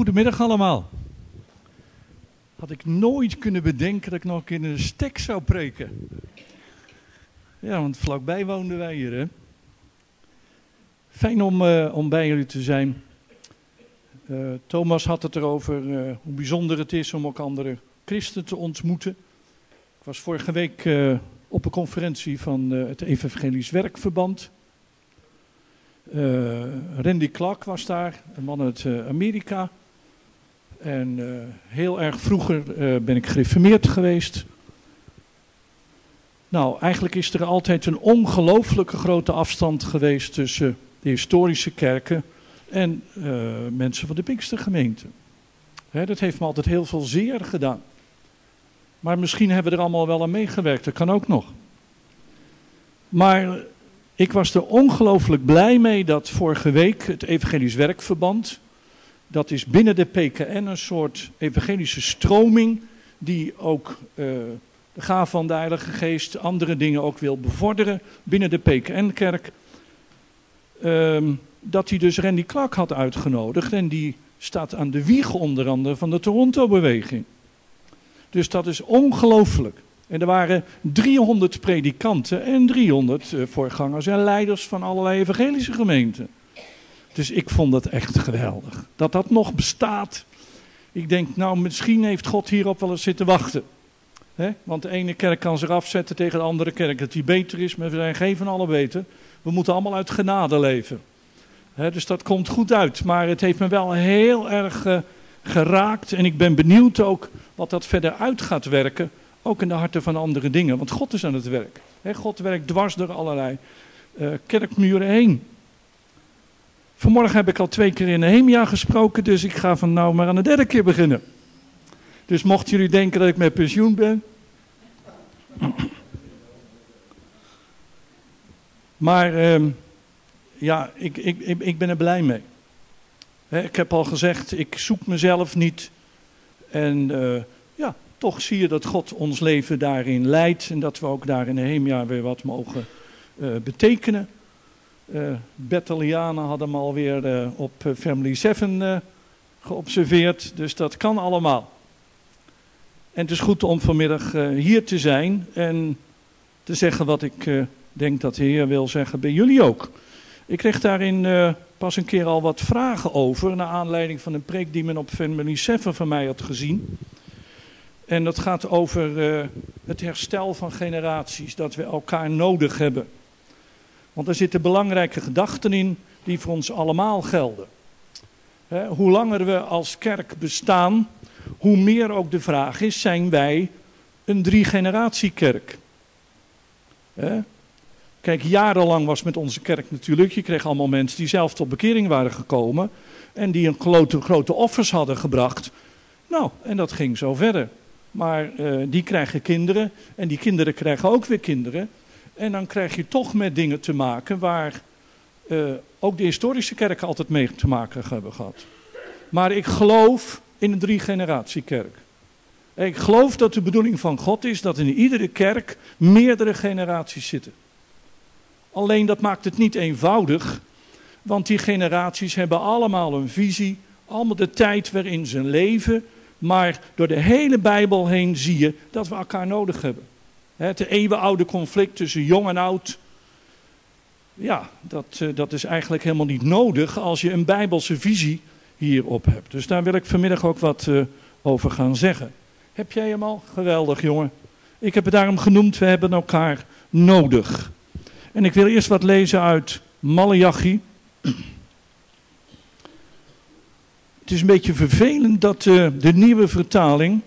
goedemiddag allemaal. Had ik nooit kunnen bedenken dat ik nog in een stek zou preken. Ja, want vlakbij woonden wij hier. Fijn om, uh, om bij jullie te zijn. Uh, Thomas had het erover uh, hoe bijzonder het is om ook andere christenen te ontmoeten. Ik was vorige week op een conferentie van het Evangelisch Werkverband. Randy Clark was daar, een man uit Amerika. En uh, heel erg vroeger ben ik gereformeerd geweest. Nou, eigenlijk is er altijd een ongelooflijke grote afstand geweest tussen de historische kerken en mensen van de Pinkstergemeente. Hè, dat heeft me altijd heel veel zeer gedaan. Maar misschien hebben we er allemaal wel aan meegewerkt, dat kan ook nog. Maar ik was er ongelooflijk blij mee dat vorige week het Evangelisch Werkverband, dat is binnen de PKN een soort evangelische stroming die ook uh, de gaaf van de Heilige Geest, andere dingen ook wil bevorderen binnen de PKN-kerk. Um, dat hij dus Randy Clark had uitgenodigd en die staat aan de wieg onder andere van de Toronto-beweging. Dus dat is ongelooflijk. En er waren 300 predikanten en 300 uh, voorgangers en leiders van allerlei evangelische gemeenten. Dus ik vond dat echt geweldig. Dat dat nog bestaat. Ik denk, nou, misschien heeft God hierop wel eens zitten wachten. He? Want de ene kerk kan zich afzetten tegen de andere kerk dat die beter is, maar we zijn geen van allen beter. We moeten allemaal uit genade leven. Dus dat komt goed uit. Maar het heeft me wel heel erg uh, geraakt. En ik ben benieuwd ook wat dat verder uit gaat werken. Ook in de harten van andere dingen. Want God is aan het werk. God werkt dwars door allerlei uh, kerkmuren heen. Vanmorgen heb ik al twee keer in Nehemia gesproken. Dus ik ga van nou maar aan de derde keer beginnen. Dus mochten jullie denken dat ik met pensioen ben. Maar uh, ja, ik, ik, ik, ik, ben er blij mee. Ik heb al gezegd, ik zoek mezelf niet. En uh, ja, toch zie je dat God ons leven daarin leidt en dat we ook daar in Nehemia weer wat mogen uh, betekenen. Uh, hadden hem alweer uh, op Family 7 geobserveerd, dus dat kan allemaal. En het is goed om vanmiddag hier te zijn en te zeggen wat ik denk dat de Heer wil zeggen bij jullie ook. Ik kreeg daarin pas een keer al wat vragen over, naar aanleiding van een preek die men op Family 7 van mij had gezien. En dat gaat over het herstel van generaties, dat we elkaar nodig hebben. Want er zitten belangrijke gedachten in die voor ons allemaal gelden. Hoe langer we als kerk bestaan, hoe meer ook de vraag is, zijn wij een drie-generatie-kerk? Kijk, jarenlang was met onze kerk natuurlijk, je kreeg allemaal mensen die zelf tot bekering waren gekomen en die een grote, grote offers hadden gebracht. Nou, en dat ging zo verder. Maar uh, die krijgen kinderen en die kinderen krijgen ook weer kinderen. En dan krijg je toch met dingen te maken waar uh, ook de historische kerken altijd mee te maken hebben gehad. Maar ik geloof in een drie-generatie-kerk. Ik geloof dat de bedoeling van God is dat in iedere kerk meerdere generaties zitten. Alleen dat maakt het niet eenvoudig, want die generaties hebben allemaal een visie, allemaal de tijd waarin ze leven maar door de hele Bijbel heen zie je dat we elkaar nodig hebben. Het eeuwenoude conflict tussen jong en oud. Ja, dat, eh, dat is eigenlijk helemaal niet nodig als je een Bijbelse visie hierop hebt. Dus daar wil ik vanmiddag ook wat uh, over gaan zeggen. Heb jij hem al? Geweldig, jongen. Ik heb het daarom genoemd, we hebben elkaar nodig. En ik wil eerst wat lezen uit Malachi. Het is een beetje vervelend dat uh, de nieuwe vertaling,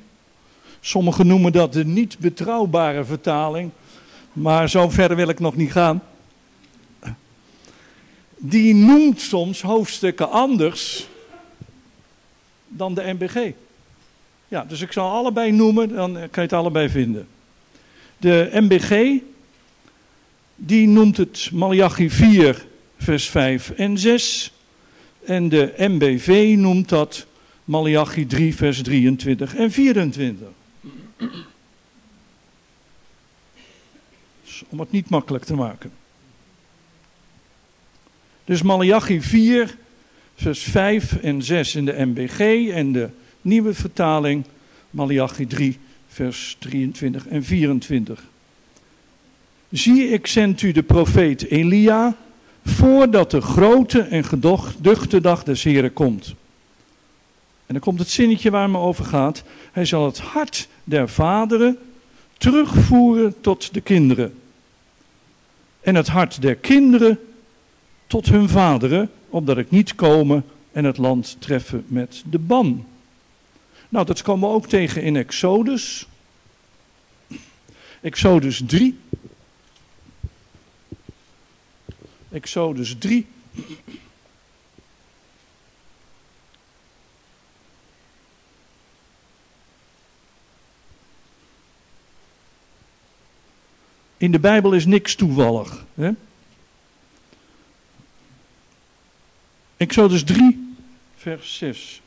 sommigen noemen dat de niet betrouwbare vertaling, maar zo ver wil ik nog niet gaan. Die noemt soms hoofdstukken anders dan de MBG. Ja, dus ik zal allebei noemen, dan kan je het allebei vinden. De MBG, die noemt het Malachi 4, vers 5 en 6. En de MBV noemt dat Malachi 3, vers 23 en 24. Dus om het niet makkelijk te maken. Dus Malachi 4, vers 5 en 6 in de MBG en de nieuwe vertaling, Malachi 3, vers 23 en 24. Zie, ik zend u de profeet Elia, voordat de grote en geduchte dag des Heren komt. En dan komt het zinnetje waar me over gaat. Hij zal het hart der vaderen terugvoeren tot de kinderen. En het hart der kinderen tot hun vaderen, opdat ik niet komen en het land treffen met de ban. Nou, dat komen we ook tegen in Exodus. Exodus 3. Exodus 3. In de Bijbel is niks toevallig. Hè? Exodus 3, vers 6.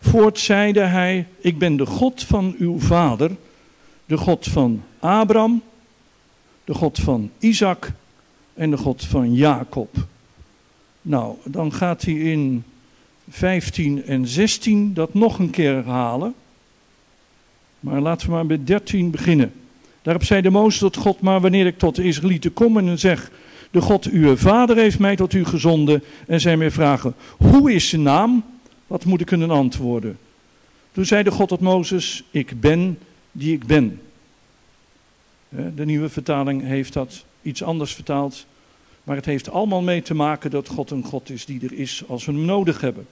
Voort zeide hij: Ik ben de God van uw vader, de God van Abraham, de God van Isaac en de God van Jacob. Nou, dan gaat hij in 15 en 16 dat nog een keer herhalen. Maar laten we maar bij 13 beginnen. Daarop zei de Mozes tot God, maar wanneer ik tot de Israëlieten kom en zeg, de God uw vader heeft mij tot u gezonden en zij mij vragen, hoe is zijn naam? Wat moet ik kunnen antwoorden? Toen zei de God tot Mozes, ik ben die ik ben. De nieuwe vertaling heeft dat iets anders vertaald. Maar het heeft allemaal mee te maken dat God een God is die er is als we hem nodig hebben.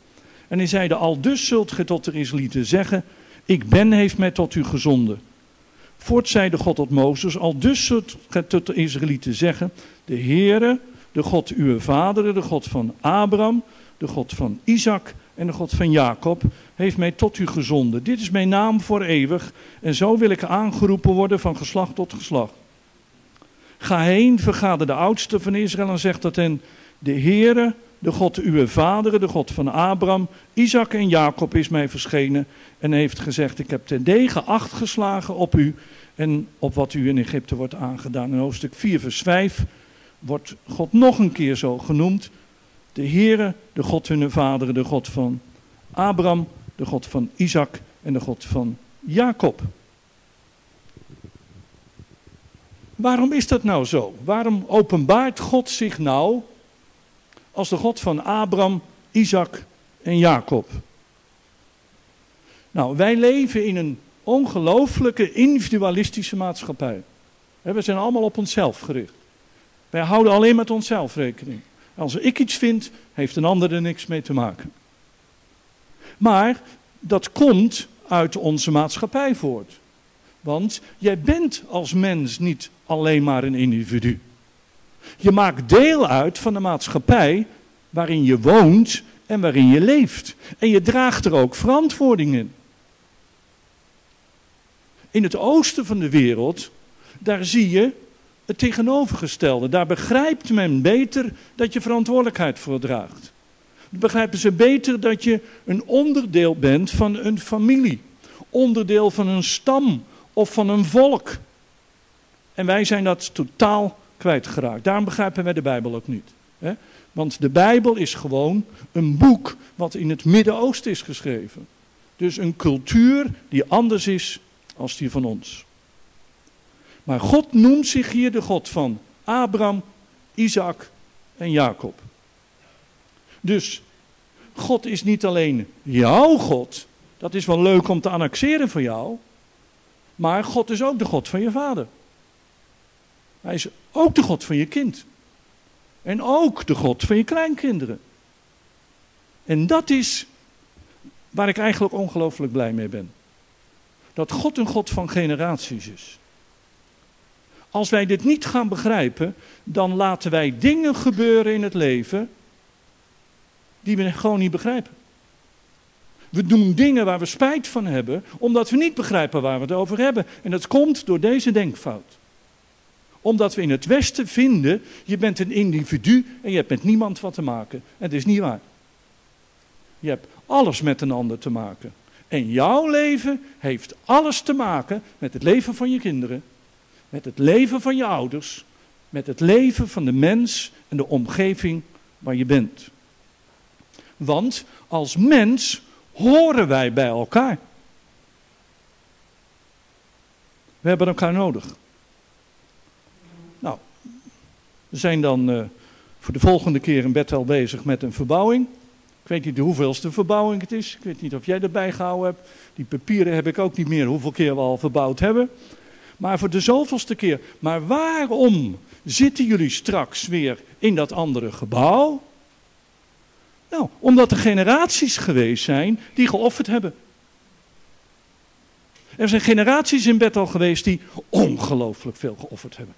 En hij zeide, al dus zult ge tot de Israëlieten zeggen, ik ben heeft mij tot u gezonden. Voort zeide God tot Mozes, al dus ge tot de Israëlieten zeggen, de Heere, de God uw vaderen, de God van Abraham, de God van Isaac en de God van Jacob, heeft mij tot u gezonden. Dit is mijn naam voor eeuwig en zo wil ik aangeroepen worden van geslacht tot geslacht. Ga heen, vergader de oudste van Israël en zeg dat hen, de Heere, de God uw vaderen, de God van Abraham, Isaac en Jacob is mij verschenen en heeft gezegd, ik heb ten degen acht geslagen op u en op wat u in Egypte wordt aangedaan. In hoofdstuk 4 vers 5 wordt God nog een keer zo genoemd. De Heere, de God hun vaderen, de God van Abraham, de God van Isaac en de God van Jacob. Waarom is dat nou zo? Waarom openbaart God zich nou als de God van Abraham, Isaac en Jacob? Nou, wij leven in een ongelooflijke individualistische maatschappij. We zijn allemaal op onszelf gericht. Wij houden alleen met onszelf rekening. Als ik iets vind, heeft een ander er niks mee te maken. Maar dat komt uit onze maatschappij voort. Want jij bent als mens niet alleen maar een individu. Je maakt deel uit van de maatschappij waarin je woont en waarin je leeft. En je draagt er ook verantwoording in. In het oosten van de wereld, daar zie je het tegenovergestelde. Daar begrijpt men beter dat je verantwoordelijkheid voor draagt. Begrijpen ze beter dat je een onderdeel bent van een familie, onderdeel van een stam of van een volk. En wij zijn dat totaal kwijtgeraakt. Daarom begrijpen wij de Bijbel ook niet. Hè? Want de Bijbel is gewoon een boek wat in het Midden-Oosten is geschreven. Dus een cultuur die anders is als die van ons. Maar God noemt zich hier de God van Abraham, Isaac en Jacob. Dus God is niet alleen jouw God, dat is wel leuk om te annexeren voor jou, maar God is ook de God van je vader. Hij is ook de God van je kind. En ook de God van je kleinkinderen. En dat is waar ik eigenlijk ongelooflijk blij mee ben. Dat God een God van generaties is. Als wij dit niet gaan begrijpen, dan laten wij dingen gebeuren in het leven die we gewoon niet begrijpen. We doen dingen waar we spijt van hebben, omdat we niet begrijpen waar we het over hebben. En dat komt door deze denkfout. Omdat we in het Westen vinden, je bent een individu en je hebt met niemand wat te maken. En het is niet waar. Je hebt alles met een ander te maken. En jouw leven heeft alles te maken met het leven van je kinderen, met het leven van je ouders met het leven van de mens en de omgeving waar je bent. Want als mens horen wij bij elkaar. We hebben elkaar nodig. Nou, we zijn dan uh, voor de volgende keer in bed al bezig met een verbouwing. Ik weet niet hoeveelste verbouwing het is. Ik weet niet of jij erbij gehouden hebt. Die papieren heb ik ook niet meer hoeveel keer we al verbouwd hebben. Maar voor de zoveelste keer. Maar waarom zitten jullie straks weer in dat andere gebouw? Nou, omdat er generaties geweest zijn die geofferd hebben. Er zijn generaties in bed al geweest die ongelooflijk veel geofferd hebben.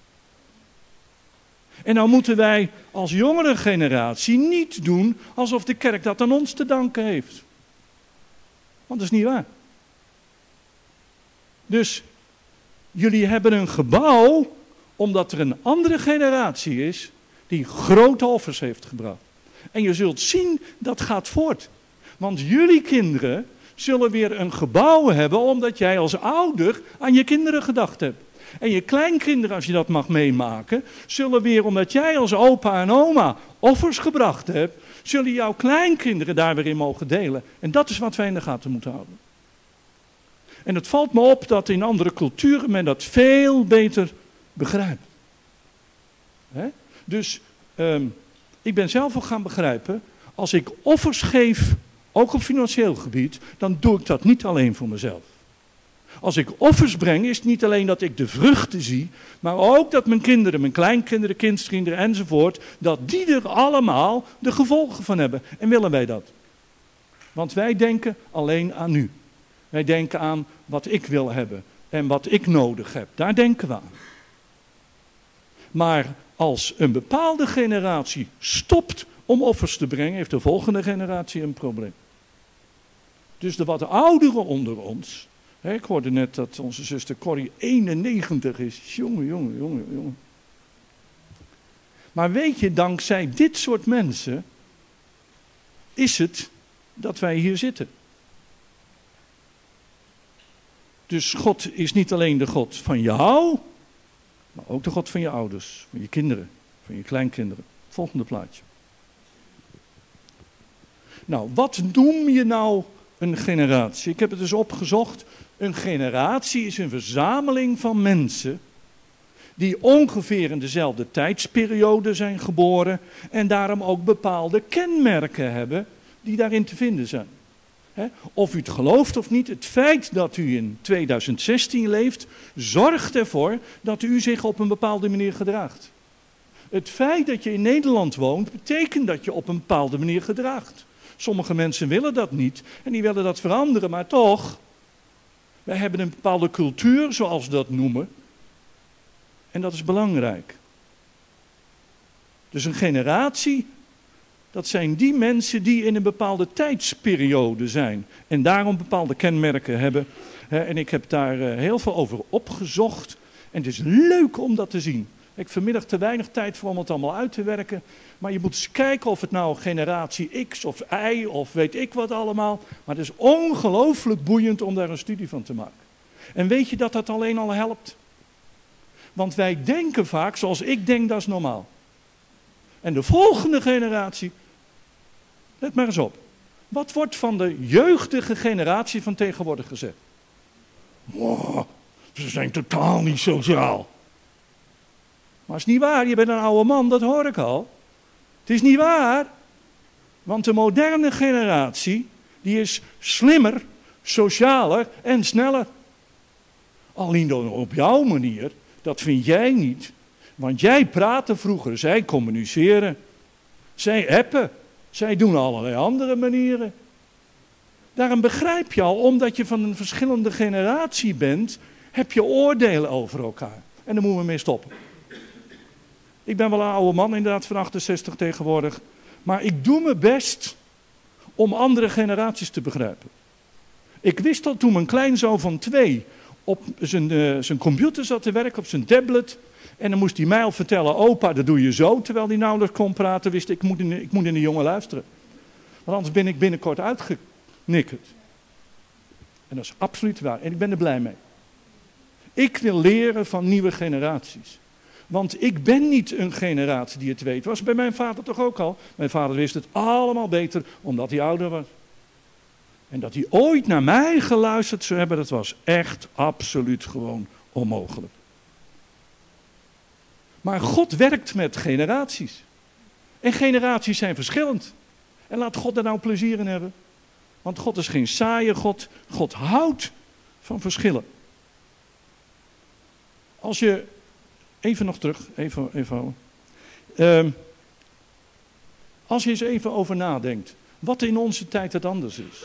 En nou moeten wij als jongere generatie niet doen alsof de kerk dat aan ons te danken heeft. Want dat is niet waar. Dus jullie hebben een gebouw omdat er een andere generatie is die grote offers heeft gebracht. En je zult zien dat gaat voort. Want jullie kinderen zullen weer een gebouw hebben omdat jij als ouder aan je kinderen gedacht hebt. En je kleinkinderen, als je dat mag meemaken, zullen weer, omdat jij als opa en oma offers gebracht hebt, zullen jouw kleinkinderen daar weer in mogen delen. En dat is wat wij in de gaten moeten houden. En het valt me op dat in andere culturen men dat veel beter begrijpt. Dus ehm, ik ben zelf ook gaan begrijpen, als ik offers geef, ook op financieel gebied, dan doe ik dat niet alleen voor mezelf. Als ik offers breng, is het niet alleen dat ik de vruchten zie, maar ook dat mijn kinderen, mijn kleinkinderen, kindskinderen enzovoort, dat die er allemaal de gevolgen van hebben. En willen wij dat? Want wij denken alleen aan nu. Wij denken aan wat ik wil hebben en wat ik nodig heb. Daar denken we aan. Maar als een bepaalde generatie stopt om offers te brengen, heeft de volgende generatie een probleem. Dus de wat ouderen onder ons, ik hoorde net dat onze zuster Corrie 91 is. Jongen, jongen, jongen, jongen. Maar weet je, dankzij dit soort mensen is het dat wij hier zitten. Dus God is niet alleen de God van jou, maar ook de God van je ouders, van je kinderen, van je kleinkinderen. Volgende plaatje. Nou, wat noem je nou een generatie? Ik heb het dus opgezocht. Een generatie is een verzameling van mensen die ongeveer in dezelfde tijdsperiode zijn geboren en daarom ook bepaalde kenmerken hebben die daarin te vinden zijn. Of u het gelooft of niet, het feit dat u in 2016 leeft, zorgt ervoor dat u zich op een bepaalde manier gedraagt. Het feit dat je in Nederland woont, betekent dat je op een bepaalde manier gedraagt. Sommige mensen willen dat niet en die willen dat veranderen, maar toch, wij hebben een bepaalde cultuur, zoals we dat noemen. En dat is belangrijk. Dus een generatie, dat zijn die mensen die in een bepaalde tijdsperiode zijn. En daarom bepaalde kenmerken hebben. En ik heb daar eh, heel veel over opgezocht. En het is leuk om dat te zien. Ik heb vanmiddag te weinig tijd voor om het allemaal uit te werken. Maar je moet eens kijken of het nou generatie X of Y of weet ik wat allemaal. Maar het is ongelooflijk boeiend om daar een studie van te maken. En weet je dat dat alleen al helpt? Want wij denken vaak zoals ik denk, dat is normaal. En de volgende generatie, let maar eens op. Wat wordt van de jeugdige generatie van tegenwoordig gezegd? Wow, ze zijn totaal niet sociaal. Maar het is niet waar, je bent een oude man, dat hoor ik al. Het is niet waar. Want de moderne generatie, die is slimmer, socialer en sneller. Alleen op jouw manier, dat vind jij niet. Want jij praatte vroeger, zij communiceren. Zij appen. Zij doen allerlei andere manieren. Daarom begrijp je al, omdat je van een verschillende generatie bent, heb je oordelen over elkaar. En daar moeten we mee stoppen. Ik ben wel een oude man, inderdaad, van 68 tegenwoordig. Maar ik doe mijn best om andere generaties te begrijpen. Ik wist al toen mijn kleinzoon van twee op zijn, uh, zijn computer zat te werken, op zijn tablet. En dan moest hij mij al vertellen, opa, dat doe je zo. Terwijl hij nauwelijks kon praten, wist ik, moet in, ik moet in de jongen luisteren. Want anders ben ik binnenkort uitgeknikkerd. En dat is absoluut waar. En ik ben er blij mee. Ik wil leren van nieuwe generaties. Want ik ben niet een generatie die het weet. Was bij mijn vader toch ook al? Mijn vader wist het allemaal beter omdat hij ouder was. En dat hij ooit naar mij geluisterd zou hebben, dat was echt absoluut gewoon onmogelijk. Maar God werkt met generaties. En generaties zijn verschillend. En laat God er nou plezier in hebben. Want God is geen saaie God. God houdt van verschillen. Als je. Even nog terug. Even, even uh, als je eens even over nadenkt. Wat in onze tijd het anders is.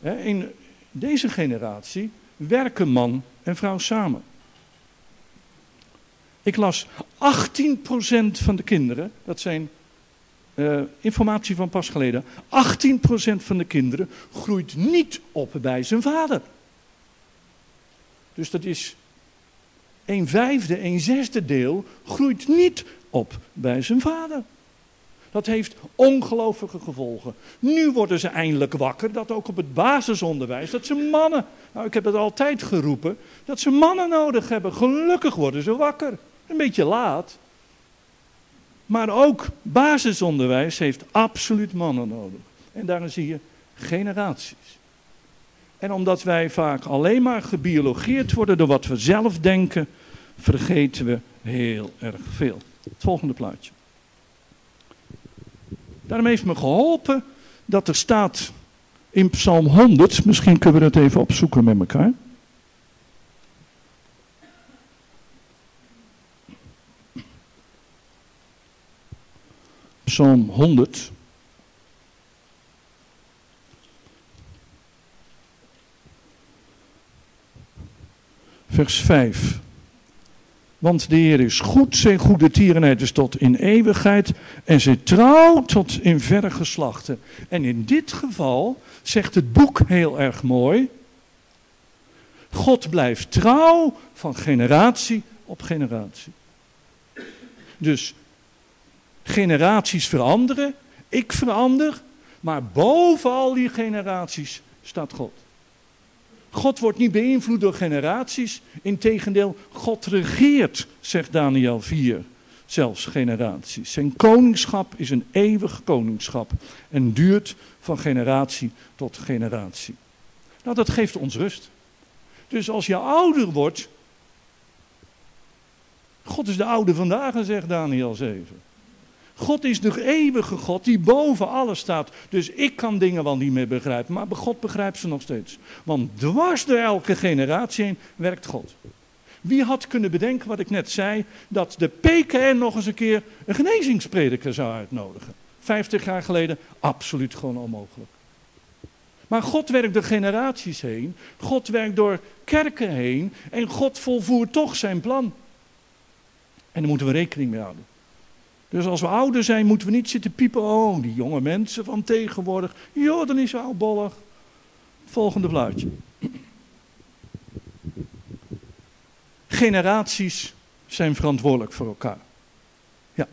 In deze generatie werken man en vrouw samen. Ik las 18% van de kinderen, dat zijn uh, informatie van pas geleden, 18% van de kinderen groeit niet op bij zijn vader. Dus dat is een vijfde, een zesde deel groeit niet op bij zijn vader. Dat heeft ongelooflijke gevolgen. Nu worden ze eindelijk wakker dat ook op het basisonderwijs, dat ze mannen, nou ik heb het altijd geroepen, dat ze mannen nodig hebben. Gelukkig worden ze wakker. Een beetje laat. Maar ook basisonderwijs heeft absoluut mannen nodig. En daarin zie je generaties. En omdat wij vaak alleen maar gebiologeerd worden door wat we zelf denken, vergeten we heel erg veel. Het volgende plaatje. Daarom heeft me geholpen dat er staat in Psalm 100, misschien kunnen we dat even opzoeken met elkaar. Psalm 100. Vers 5. Want de Heer is goed, zijn goede tierenheid is tot in eeuwigheid en zijn trouw tot in verre geslachten. En in dit geval zegt het boek heel erg mooi. God blijft trouw van generatie op generatie. Dus generaties veranderen, ik verander, maar boven al die generaties staat God. God wordt niet beïnvloed door generaties. Integendeel, God regeert, zegt Daniel 4, zelfs generaties. Zijn koningschap is een eeuwig koningschap en duurt van generatie tot generatie. Nou, dat geeft ons rust. Dus als je ouder wordt. God is de oude vandaag, zegt Daniel 7. God is de eeuwige God die boven alles staat. Dus ik kan dingen wel niet meer begrijpen, maar God begrijpt ze nog steeds. Want dwars door elke generatie heen werkt God. Wie had kunnen bedenken wat ik net zei, dat de PKN nog eens een keer een genezingsprediker zou uitnodigen? Vijftig jaar geleden, absoluut gewoon onmogelijk. Maar God werkt door generaties heen, God werkt door kerken heen en God volvoert toch zijn plan. En daar moeten we rekening mee houden. Dus als we ouder zijn, moeten we niet zitten piepen. Oh, die jonge mensen van tegenwoordig. Joh, dan is oudbollig. Volgende plaatje. Generaties zijn verantwoordelijk voor elkaar. Ja.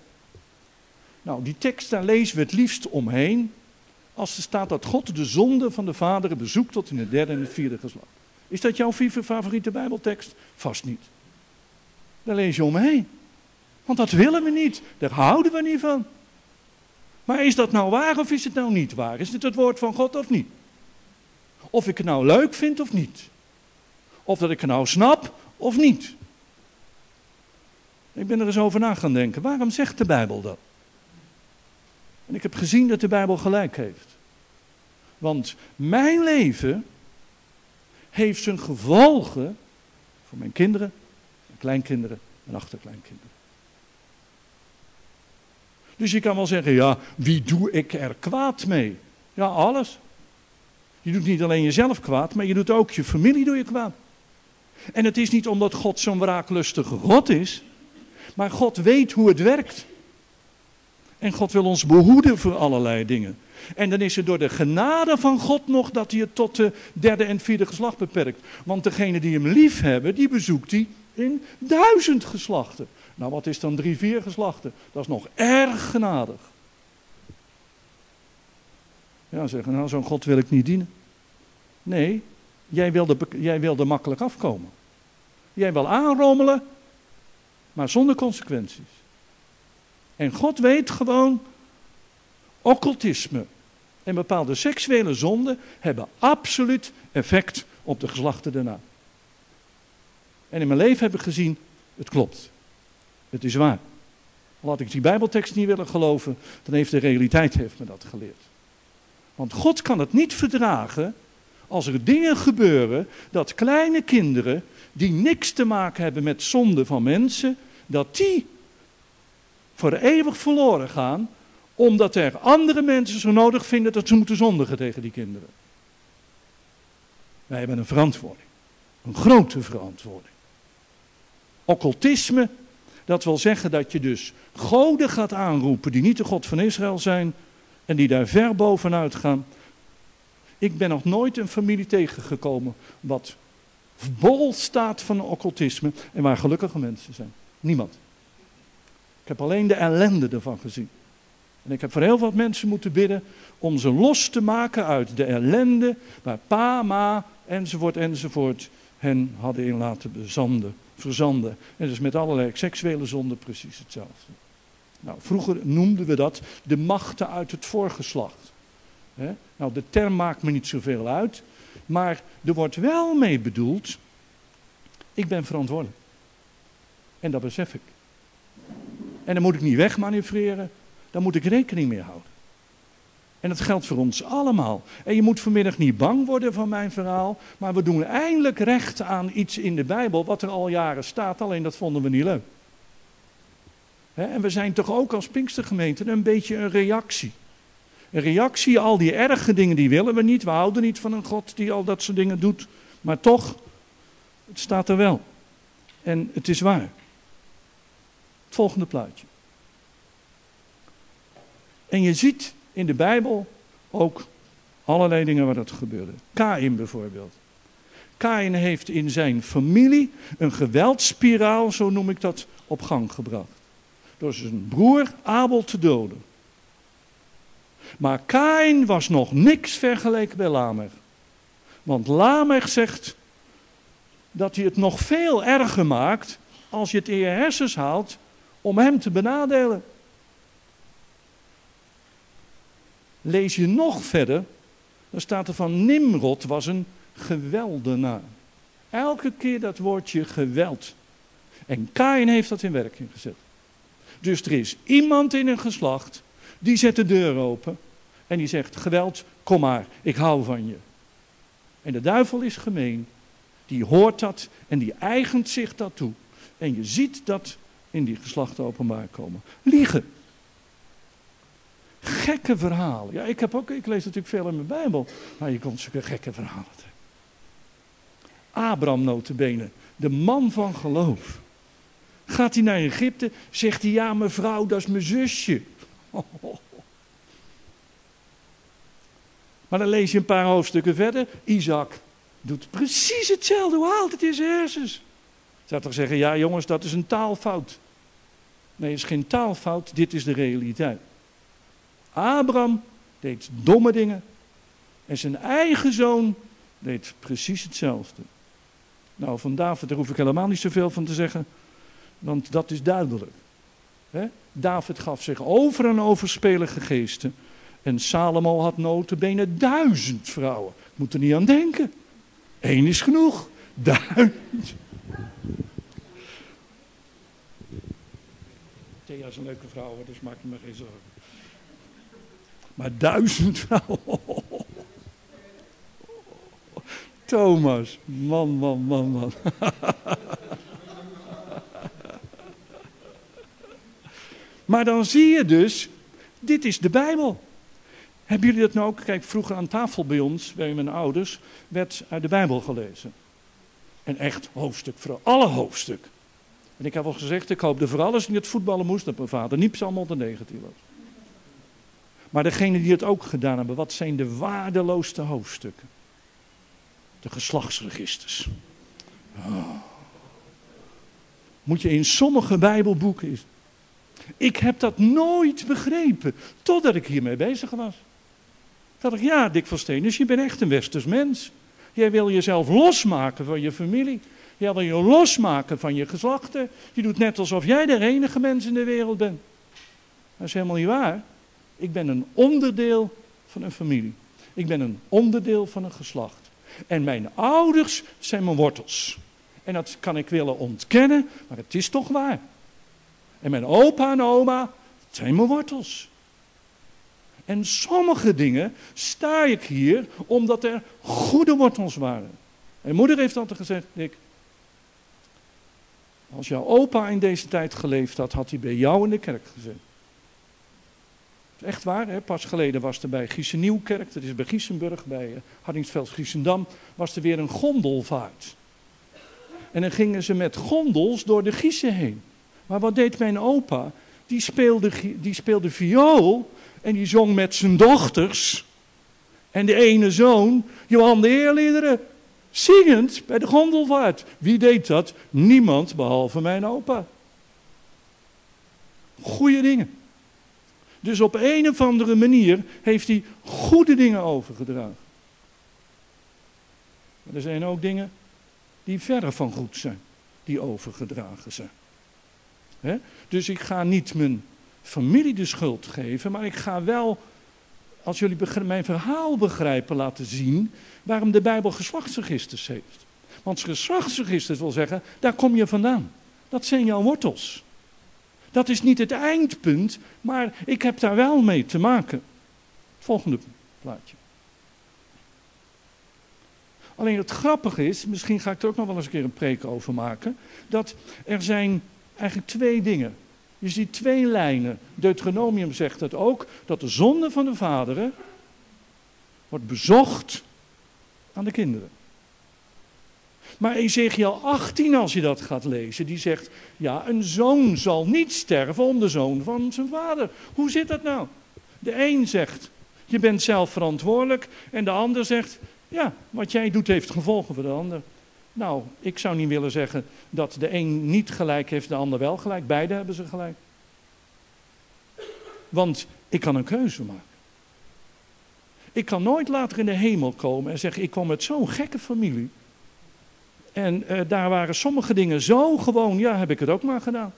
Nou, die tekst daar lezen we het liefst omheen. Als er staat dat God de zonde van de vaderen bezoekt tot in het derde en het vierde geslacht. Is dat jouw favoriete Bijbeltekst? Vast niet. Daar lees je omheen. Want dat willen we niet. Daar houden we niet van. Maar is dat nou waar of is het nou niet waar? Is dit het woord van God of niet? Of ik het nou leuk vind of niet? Of dat ik het nou snap of niet? Ik ben er eens over na gaan denken. Waarom zegt de Bijbel dat? En ik heb gezien dat de Bijbel gelijk heeft. Want mijn leven heeft zijn gevolgen voor mijn kinderen, mijn kleinkinderen en achterkleinkinderen. Dus je kan wel zeggen, ja, wie doe ik er kwaad mee? Ja, alles. Je doet niet alleen jezelf kwaad, maar je doet ook je familie doe je kwaad. En het is niet omdat God zo'n wraaklustige God is, maar God weet hoe het werkt. En God wil ons behoeden voor allerlei dingen. En dan is het door de genade van God nog dat hij het tot de derde en vierde geslacht beperkt. Want degene die hem lief hebben, die bezoekt hij in duizend geslachten. Nou, wat is dan drie, vier geslachten? Dat is nog erg genadig. Ja, zeggen, nou, zo'n God wil ik niet dienen. Nee, jij wilde, jij wilde makkelijk afkomen. Jij wil aanrommelen maar zonder consequenties. En God weet gewoon, occultisme en bepaalde seksuele zonden hebben absoluut effect op de geslachten daarna. En in mijn leven heb ik gezien, het klopt. Het is waar. Al had ik die Bijbeltekst niet willen geloven, dan heeft de realiteit heeft me dat geleerd. Want God kan het niet verdragen als er dingen gebeuren dat kleine kinderen die niks te maken hebben met zonde van mensen, dat die voor eeuwig verloren gaan, omdat er andere mensen zo nodig vinden dat ze moeten zondigen tegen die kinderen. Wij hebben een verantwoording, een grote verantwoording. Occultisme, dat wil zeggen dat je dus goden gaat aanroepen die niet de God van Israël zijn en die daar ver bovenuit gaan. Ik ben nog nooit een familie tegengekomen wat bol staat van occultisme en waar gelukkige mensen zijn. Niemand. Ik heb alleen de ellende ervan gezien. En ik heb voor heel wat mensen moeten bidden om ze los te maken uit de ellende waar pa, ma, enzovoort, enzovoort hen hadden in laten bezanden, verzanden. En dus met allerlei seksuele zonden precies hetzelfde. Nou, vroeger noemden we dat de machten uit het voorgeslacht. Nou, de term maakt me niet zoveel uit, maar er wordt wel mee bedoeld, ik ben verantwoordelijk. En dat besef ik. En dan moet ik niet wegmanoeuvreren, daar moet ik rekening mee houden. En dat geldt voor ons allemaal. En je moet vanmiddag niet bang worden van mijn verhaal, maar we doen eindelijk recht aan iets in de Bijbel wat er al jaren staat, alleen dat vonden we niet leuk. En we zijn toch ook als Pinkstergemeente een beetje een reactie. Een reactie, al die erge dingen die willen we niet. We houden niet van een God die al dat soort dingen doet. Maar toch, het staat er wel. En het is waar. Het volgende plaatje. En je ziet in de Bijbel ook allerlei dingen waar dat gebeurde. Kain bijvoorbeeld. Kain heeft in zijn familie een geweldspiraal, zo noem ik dat, op gang gebracht. Door zijn broer Abel te doden. Maar Kain was nog niks vergeleken bij Lamech. Want Lamech zegt dat hij het nog veel erger maakt als je het in je hersens haalt om hem te benadelen. Lees je nog verder, dan staat er van Nimrod was een geweldenaar. Elke keer dat woordje geweld. En Kain heeft dat in werking gezet. Dus er is iemand in een geslacht die zet de deur open en die zegt: Geweld, kom maar, ik hou van je. En de duivel is gemeen, die hoort dat en die eigent zich dat toe. En je ziet dat in die geslachten openbaar komen. Liegen. Gekke verhalen. Ja, ik, heb ook, ik lees natuurlijk veel in mijn Bijbel, maar je komt zulke gekke verhalen tegen. Abraham notabene, de man van geloof. Gaat hij naar Egypte, zegt hij, ja mevrouw, dat is mijn zusje. Maar dan lees je een paar hoofdstukken verder. Isaac doet precies hetzelfde. Hoe haalt het in zijn hersens? Zou toch zeggen, ja jongens, dat is een taalfout. Nee, het is geen taalfout, dit is de realiteit. Abraham deed domme dingen. En zijn eigen zoon deed precies hetzelfde. Nou, van David daar hoef ik helemaal niet zoveel van te zeggen. Want dat is duidelijk. David gaf zich over en over spelige geesten. En Salomo had notabene duizend vrouwen. Ik moet er niet aan denken. Eén is genoeg. Duizend. Thea is een leuke vrouw, dus maak je me geen zorgen. Maar duizend vrouwen. Thomas, man, man, man, man. maar dan zie je dus, dit is de Bijbel. Hebben jullie dat nou ook? Kijk, vroeger aan tafel bij ons, bij mijn ouders, werd uit de Bijbel gelezen. En echt hoofdstuk voor alle hoofdstuk. En ik heb al gezegd, ik hoopde voor alles niet het voetballen moest, dat mijn vader niet Psalm 119 was. Maar degenen die het ook gedaan hebben, wat zijn de waardeloosste hoofdstukken? De geslachtsregisters. Oh. Moet je in sommige Bijbelboeken. Ik heb dat nooit begrepen, totdat ik hiermee bezig was. Dat ik, ja, Dick van Steen, dus je bent echt een westers mens. Jij wil jezelf losmaken van je familie. Je wil je losmaken van je geslachten. Je doet net alsof jij de enige mens in de wereld bent. Dat is helemaal niet waar. Ik ben een onderdeel van een familie. Ik ben een onderdeel van een geslacht. En mijn ouders zijn mijn wortels. En dat kan ik willen ontkennen, maar het is toch waar. En mijn opa en oma zijn mijn wortels. En sommige dingen sta ik hier omdat er goede wortels waren. Mijn moeder heeft altijd gezegd, Dick, als jouw opa in deze tijd geleefd had, had hij bij jou in de kerk gezeten. Echt waar, hè? pas geleden was er bij Nieuwkerk, dat is bij Giesenburg, bij uh, Hardingsveld Giesendam, was er weer een gondelvaart. En dan gingen ze met gondels door de Giezen heen. Maar wat deed mijn opa? Die speelde, die speelde viool en die zong met zijn dochters. En de ene zoon, Johan de Eerliederen, zingend bij de gondelvaart. Wie deed dat? Niemand behalve mijn opa. Goeie dingen. Dus op een of andere manier heeft hij goede dingen overgedragen. Maar er zijn ook dingen die verre van goed zijn, die overgedragen zijn. Dus ik ga niet mijn familie de schuld geven, maar ik ga wel, als jullie mijn verhaal begrijpen, laten zien waarom de Bijbel geslachtsregisters heeft. Want geslachtsregisters wil zeggen, daar kom je vandaan. Dat zijn jouw wortels. Dat is niet het eindpunt, maar ik heb daar wel mee te maken. Volgende plaatje. Alleen het grappige is, misschien ga ik er ook nog wel eens een keer een preek over maken, dat er zijn eigenlijk twee dingen. Je ziet twee lijnen. Deuteronomium zegt het ook, dat de zonde van de vaderen wordt bezocht aan de kinderen. Maar Ezekiel 18, als je dat gaat lezen, die zegt, ja, een zoon zal niet sterven om de zoon van zijn vader. Hoe zit dat nou? De een zegt, je bent zelf verantwoordelijk, en de ander zegt, ja, wat jij doet heeft gevolgen voor de ander. Nou, ik zou niet willen zeggen dat de een niet gelijk heeft, de ander wel gelijk. Beide hebben ze gelijk. Want ik kan een keuze maken. Ik kan nooit later in de hemel komen en zeggen: Ik kwam met zo'n gekke familie. En uh, daar waren sommige dingen zo gewoon, ja, heb ik het ook maar gedaan.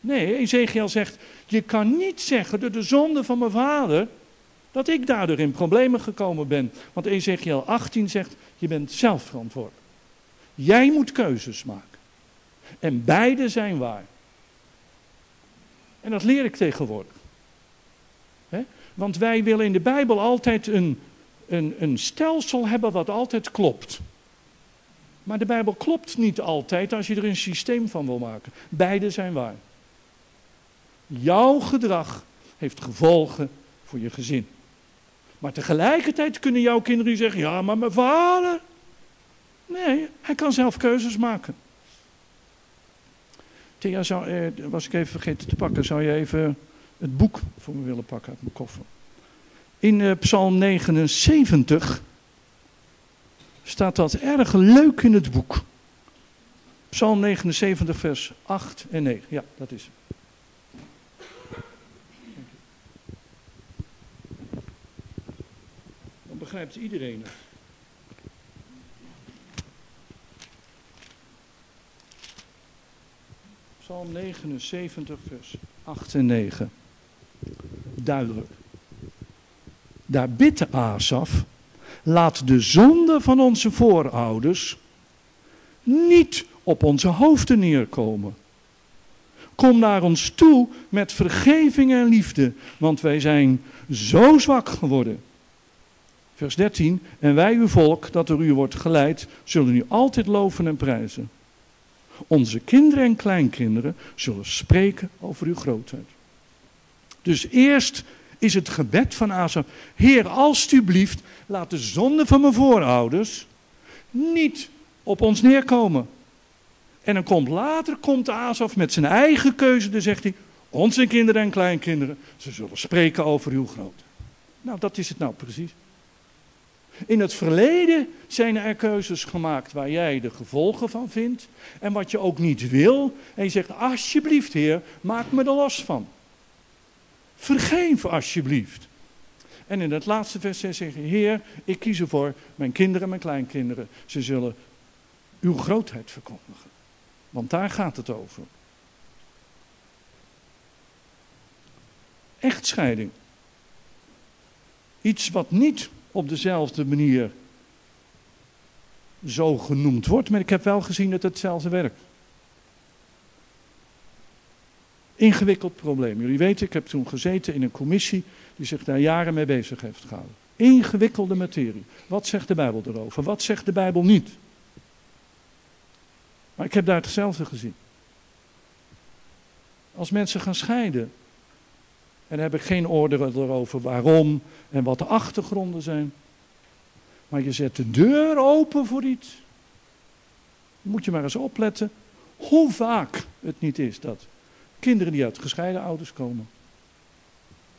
Nee, Ezekiel zegt: Je kan niet zeggen door de zonde van mijn vader dat ik daardoor in problemen gekomen ben. Want Ezekiel 18 zegt: Je bent zelf verantwoordelijk. Jij moet keuzes maken. En beide zijn waar. En dat leer ik tegenwoordig. Want wij willen in de Bijbel altijd een, een, een stelsel hebben wat altijd klopt. Maar de Bijbel klopt niet altijd als je er een systeem van wil maken. Beide zijn waar. Jouw gedrag heeft gevolgen voor je gezin. Maar tegelijkertijd kunnen jouw kinderen zeggen: Ja, maar mijn vader. Nee, hij kan zelf keuzes maken. Thea, eh, was ik even vergeten te pakken. Zou je even het boek voor me willen pakken uit mijn koffer? In eh, Psalm 79 staat dat erg leuk in het boek. Psalm 79, vers 8 en 9. Ja, dat is het. Dan begrijpt iedereen het. Psalm 79, vers 8 en 9. Duidelijk. Daar bidt Asaf, laat de zonde van onze voorouders niet op onze hoofden neerkomen. Kom naar ons toe met vergeving en liefde, want wij zijn zo zwak geworden. Vers 13. En wij, uw volk, dat door u wordt geleid, zullen u altijd loven en prijzen. Onze kinderen en kleinkinderen zullen spreken over uw grootheid. Dus eerst is het gebed van Asaf. Heer, alstublieft, laat de zonde van mijn voorouders niet op ons neerkomen. En dan komt later komt Asaf met zijn eigen keuze. Dan zegt hij, onze kinderen en kleinkinderen, ze zullen spreken over uw grootheid. Nou, dat is het nou precies. In het verleden zijn er keuzes gemaakt waar jij de gevolgen van vindt. En wat je ook niet wil. En je zegt, alsjeblieft heer, maak me er los van. Vergeef alsjeblieft. En in het laatste vers zegt hij, heer, ik kies ervoor mijn kinderen en mijn kleinkinderen. Ze zullen uw grootheid verkondigen. Want daar gaat het over. Echtscheiding. Iets wat niet op dezelfde manier zo genoemd wordt, maar ik heb wel gezien dat het hetzelfde werkt. Ingewikkeld probleem. Jullie weten, ik heb toen gezeten in een commissie die zich daar jaren mee bezig heeft gehouden. Ingewikkelde materie. Wat zegt de Bijbel erover? Wat zegt de Bijbel niet? Maar ik heb daar hetzelfde gezien. Als mensen gaan scheiden, en heb ik geen oordeel erover waarom en wat de achtergronden zijn. Maar je zet de deur open voor iets. Moet je maar eens opletten hoe vaak het niet is dat kinderen die uit gescheiden ouders komen,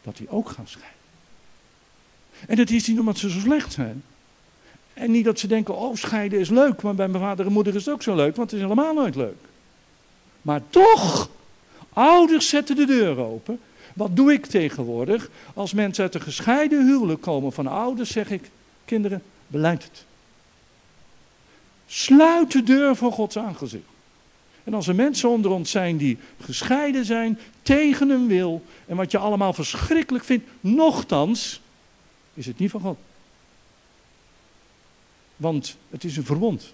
dat die ook gaan scheiden. En dat is niet omdat ze zo slecht zijn. En niet dat ze denken, oh scheiden is leuk, maar bij mijn vader en moeder is het ook zo leuk, want het is helemaal nooit leuk. Maar toch, ouders zetten de deur open. Wat doe ik tegenwoordig? Als mensen uit een gescheiden huwelijk komen van ouders, zeg ik, kinderen, beleid het. Sluit de deur voor Gods aangezicht. En als er mensen onder ons zijn die gescheiden zijn, tegen hun wil, en wat je allemaal verschrikkelijk vindt, nochtans, is het niet van God. Want het is een verbond.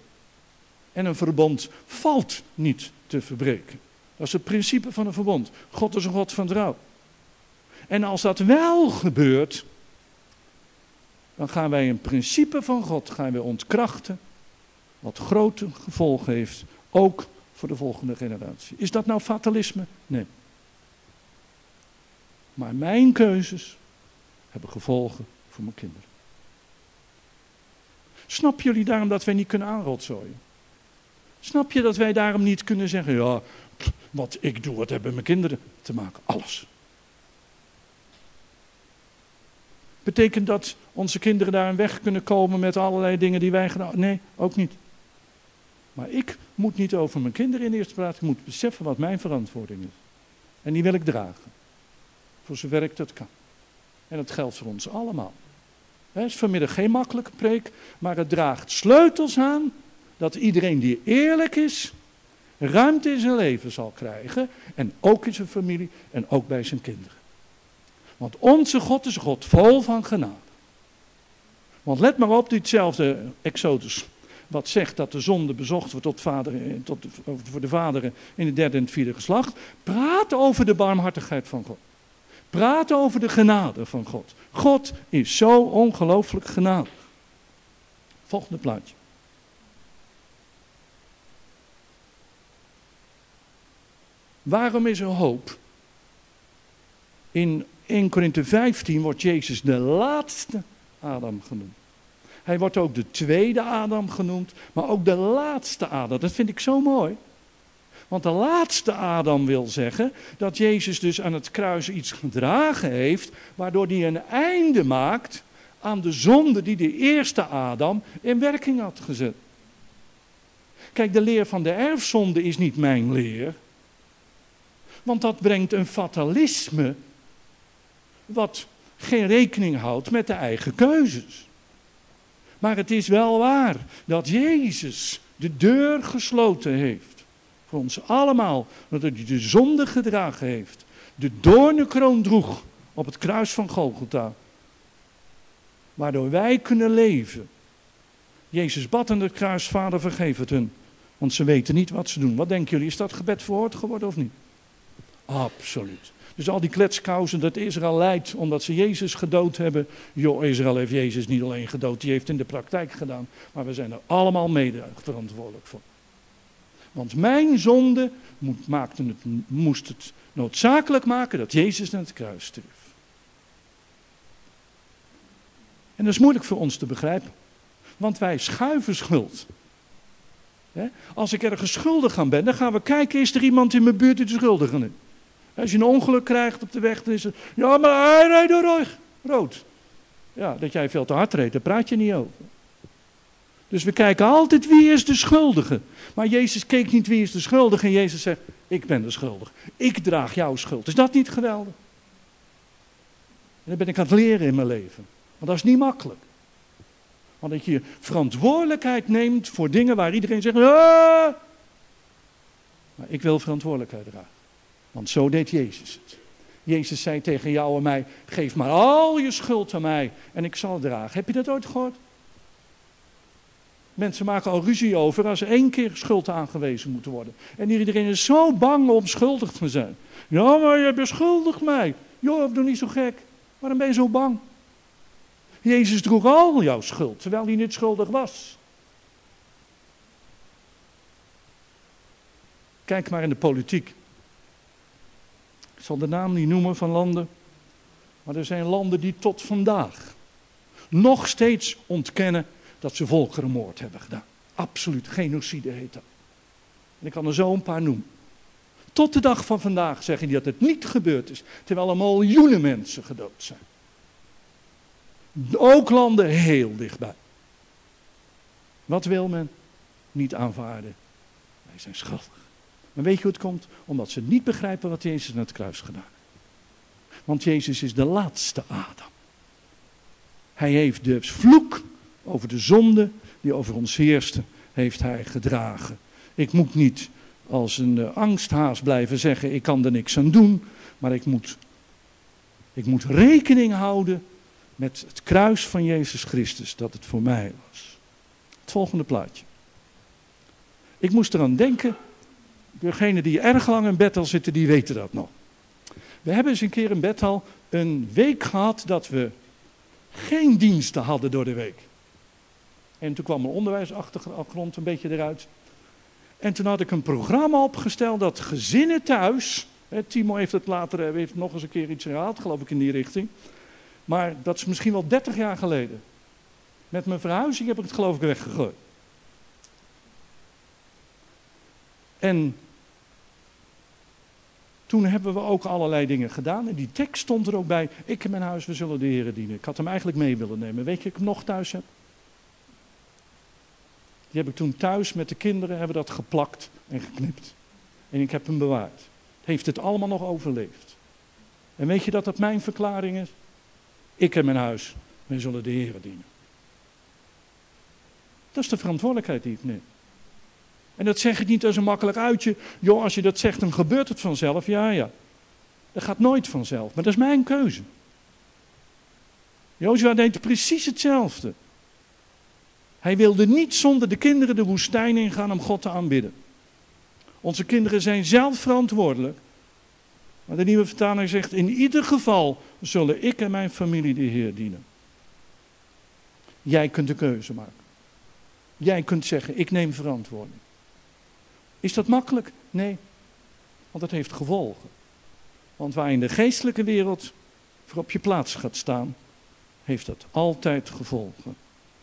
En een verbond valt niet te verbreken. Dat is het principe van een verbond. God is een God van trouw. En als dat wel gebeurt, dan gaan wij een principe van God gaan wij ontkrachten, wat grote gevolgen heeft, ook voor de volgende generatie. Is dat nou fatalisme? Nee. Maar mijn keuzes hebben gevolgen voor mijn kinderen. Snap jullie daarom dat wij niet kunnen aanrotzooien? Snap je dat wij daarom niet kunnen zeggen, ja, wat ik doe, wat hebben mijn kinderen te maken? Alles. Betekent dat onze kinderen daar een weg kunnen komen met allerlei dingen die wij gedaan Nee, ook niet. Maar ik moet niet over mijn kinderen in eerste plaats. Ik moet beseffen wat mijn verantwoording is. En die wil ik dragen. Voor zover ik dat kan. En dat geldt voor ons allemaal. Het is vanmiddag geen makkelijke preek, maar het draagt sleutels aan dat iedereen die eerlijk is, ruimte in zijn leven zal krijgen. En ook in zijn familie en ook bij zijn kinderen. Want onze God is God vol van genade. Want let maar op, ditzelfde Exodus, wat zegt dat de zonde bezocht wordt tot vader, tot, voor de vaderen in het derde en vierde geslacht. Praat over de barmhartigheid van God. Praat over de genade van God. God is zo ongelooflijk genadig. Volgende plaatje. Waarom is er hoop? In 1 Korinthe 15 wordt Jezus de laatste Adam genoemd. Hij wordt ook de tweede Adam genoemd, maar ook de laatste Adam. Dat vind ik zo mooi. Want de laatste Adam wil zeggen dat Jezus dus aan het kruis iets gedragen heeft, waardoor hij een einde maakt aan de zonde die de eerste Adam in werking had gezet. Kijk, de leer van de erfzonde is niet mijn leer, want dat brengt een fatalisme wat geen rekening houdt met de eigen keuzes. Maar het is wel waar dat Jezus de deur gesloten heeft. Voor ons allemaal. Dat hij de zonde gedragen heeft. De doornenkroon droeg op het kruis van Golgotha. Waardoor wij kunnen leven. Jezus bad aan het kruis, Vader vergeef het hun. Want ze weten niet wat ze doen. Wat denken jullie, is dat gebed verhoord geworden of niet? Absoluut. Dus al die kletskousen dat Israël leidt omdat ze Jezus gedood hebben. Joh, Israël heeft Jezus niet alleen gedood, die heeft in de praktijk gedaan. Maar we zijn er allemaal mede verantwoordelijk voor. Want mijn zonde maakte het, moest het noodzakelijk maken dat Jezus naar het kruis stierf. En dat is moeilijk voor ons te begrijpen. Want wij schuiven schuld. Als ik ergens schuldig aan ben, dan gaan we kijken, is er iemand in mijn buurt die de schuldige is? Als je een ongeluk krijgt op de weg, dan is het. Ja, maar hij rijdt door rood. Ja, dat jij veel te hard reed, daar praat je niet over. Dus we kijken altijd wie is de schuldige. Maar Jezus keek niet wie is de schuldige en Jezus zegt: Ik ben de schuldige. Ik draag jouw schuld. Is dat niet geweldig? En dat ben ik aan het leren in mijn leven. Want dat is niet makkelijk. Want dat je verantwoordelijkheid neemt voor dingen waar iedereen zegt. Ah! Maar ik wil verantwoordelijkheid dragen. Want zo deed Jezus het. Jezus zei tegen jou en mij: Geef maar al je schuld aan mij en ik zal het dragen. Heb je dat ooit gehoord? Mensen maken al ruzie over als er één keer schuld aangewezen moet worden. En iedereen is zo bang om schuldig te zijn. Ja, maar je beschuldigt mij. Joh, doe niet zo gek. Waarom ben je zo bang? Jezus droeg al jouw schuld, terwijl hij niet schuldig was. Kijk maar in de politiek. Ik zal de naam niet noemen van landen. Maar er zijn landen die tot vandaag nog steeds ontkennen dat ze volkerenmoord hebben gedaan. Absoluut, genocide heet dat. En ik kan er zo een paar noemen. Tot de dag van vandaag zeggen die dat het niet gebeurd is, terwijl er miljoenen mensen gedood zijn. Ook landen heel dichtbij. Wat wil men? Niet aanvaarden. Wij zijn schuldig. Maar weet je hoe het komt? Omdat ze niet begrijpen wat Jezus aan het kruis gedaan heeft. Want Jezus is de laatste Adam. Hij heeft de vloek over de zonde die over ons heerste, heeft hij gedragen. Ik moet niet als een uh, angsthaas blijven zeggen, ik kan er niks aan doen, maar ik moet, ik moet rekening houden met het kruis van Jezus Christus, dat het voor mij was. Het volgende plaatje. Ik moest eraan denken, degenen die erg lang in bed al zitten, die weten dat nog. We hebben eens een keer in Bethal een week gehad dat we geen diensten hadden door de week. En toen kwam mijn onderwijsachtergrond een beetje eruit. En toen had ik een programma opgesteld dat gezinnen thuis. Hè, Timo heeft het later eh, heeft nog eens een keer iets herhaald, geloof ik, in die richting. Maar dat is misschien wel 30 jaar geleden. Met mijn verhuizing heb ik het geloof ik weggegooid. En toen hebben we ook allerlei dingen gedaan. En die tekst stond er ook bij. Ik en mijn huis, we zullen de Heeren dienen. Ik had hem eigenlijk mee willen nemen. Weet je, ik hem nog thuis heb. Die heb ik toen thuis met de kinderen hebben dat geplakt en geknipt. En ik heb hem bewaard. Heeft het allemaal nog overleefd. En weet je dat dat mijn verklaring is? Ik en mijn huis, wij zullen de Heeren dienen. Dat is de verantwoordelijkheid die ik neem. En dat zeg ik niet als een makkelijk uitje. Joh, als je dat zegt, dan gebeurt het vanzelf. Ja, ja. Dat gaat nooit vanzelf. Maar dat is mijn keuze. Jozua deed precies hetzelfde. Hij wilde niet zonder de kinderen de woestijn ingaan om God te aanbidden. Onze kinderen zijn zelf verantwoordelijk. Maar de nieuwe vertaling zegt: In ieder geval zullen ik en mijn familie de Heer dienen. Jij kunt de keuze maken. Jij kunt zeggen: Ik neem verantwoording. Is dat makkelijk? Nee. Want het heeft gevolgen. Want waar in de geestelijke wereld voor op je plaats gaat staan, heeft dat altijd gevolgen.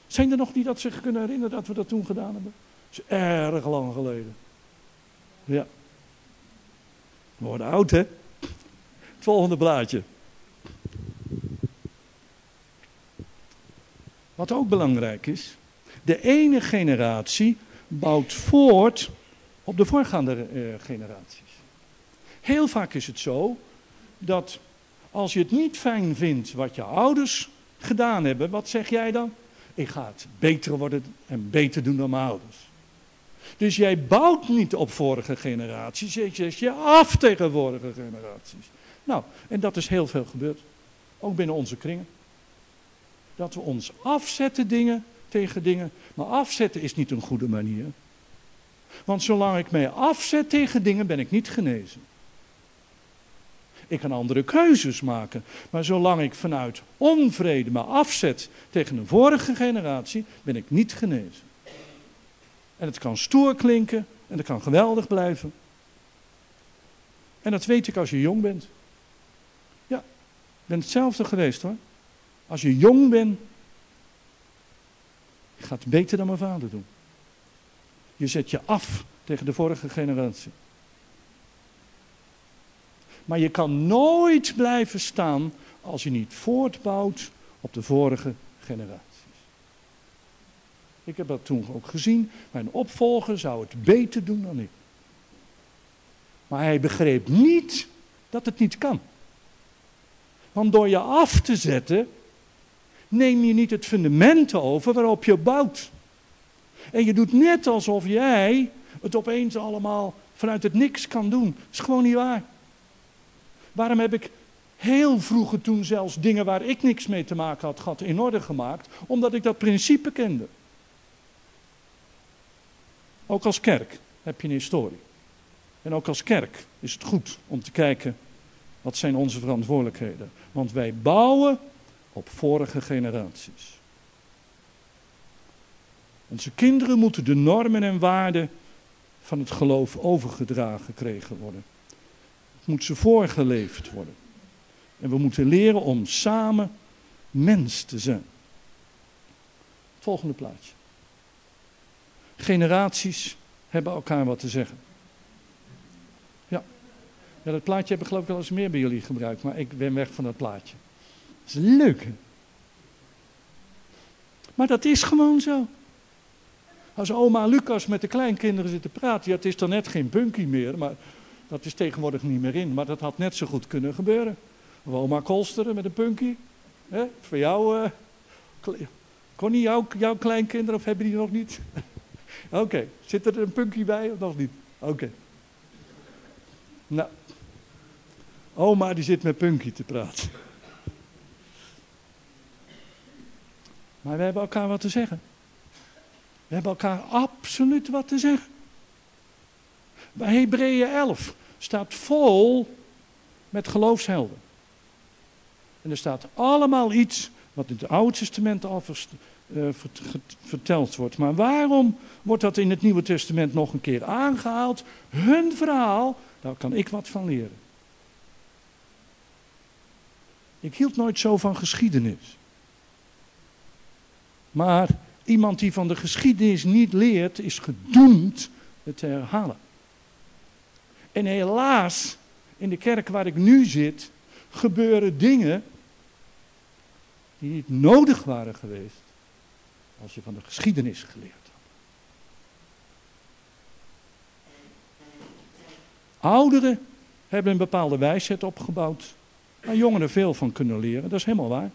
Zijn er nog die dat zich kunnen herinneren dat we dat toen gedaan hebben? Dat is erg lang geleden. Ja. We worden oud, hè? Het volgende blaadje. Wat ook belangrijk is, de ene generatie bouwt voort op de voorgaande uh, generaties. Heel vaak is het zo dat als je het niet fijn vindt wat je ouders gedaan hebben, wat zeg jij dan? Ik ga het beter worden en beter doen dan mijn ouders. Dus jij bouwt niet op vorige generaties, je zet je af tegen vorige generaties. Nou, en dat is heel veel gebeurd. Ook binnen onze kringen. Dat we ons afzetten dingen tegen dingen. Maar afzetten is niet een goede manier. Want zolang ik mij afzet tegen dingen, ben ik niet genezen. Ik kan andere keuzes maken. Maar zolang ik vanuit onvrede me afzet tegen een vorige generatie, ben ik niet genezen. En het kan stoer klinken en het kan geweldig blijven. En dat weet ik als je jong bent. Ja, ik ben hetzelfde geweest hoor. Als je jong bent, je gaat beter dan mijn vader doen. Je zet je af tegen de vorige generatie. Maar je kan nooit blijven staan als je niet voortbouwt op de vorige generaties. Ik heb dat toen ook gezien. Mijn opvolger zou het beter doen dan ik. Maar hij begreep niet dat het niet kan. Want door je af te zetten, neem je niet het fundament over waarop je bouwt. En je doet net alsof jij het opeens allemaal vanuit het niks kan doen. Dat is gewoon niet waar. Waarom heb ik heel vroeger toen zelfs dingen waar ik niks mee te maken had gehad in orde gemaakt? Omdat ik dat principe kende. Ook als kerk heb je een historie. En ook als kerk is het goed om te kijken wat zijn onze verantwoordelijkheden. Want wij bouwen op vorige generaties. Onze kinderen moeten de normen en waarden van het geloof overgedragen gekregen worden. Het moet ze voorgeleefd worden. En we moeten leren om samen mens te zijn. Volgende plaatje. Generaties hebben elkaar wat te zeggen. Ja, ja dat plaatje heb ik geloof ik wel eens meer bij jullie gebruikt, maar ik ben weg van dat plaatje. Dat is leuk. Hè? Maar dat is gewoon zo. Als oma Lucas met de kleinkinderen zit te praten, ja, het is dan net geen punkie meer, maar dat is tegenwoordig niet meer in. Maar dat had net zo goed kunnen gebeuren. Oma Kolsteren met een punkie. Hè? Voor jou, uh, jouw kleinkinderen, of hebben die nog niet? Oké, zit er een punkie bij of nog niet? Oké. Nou, oma die zit met punkie te praten. Maar we hebben elkaar wat te zeggen. Hebben elkaar absoluut wat te zeggen. Bij Hebreeën 11 staat vol met geloofshelden. En er staat allemaal iets wat in het Oude Testament al uh, verteld wordt. Maar waarom wordt dat in het Nieuwe Testament nog een keer aangehaald? Hun verhaal, daar kan ik wat van leren. Ik hield nooit zo van geschiedenis. Maar iemand die van de geschiedenis niet leert, is gedoemd het te herhalen. En helaas, in de kerk waar ik nu zit, gebeuren dingen die niet nodig waren geweest als je van de geschiedenis geleerd had. Ouderen hebben een bepaalde wijsheid opgebouwd, waar jongeren veel van kunnen leren. Dat is helemaal waar.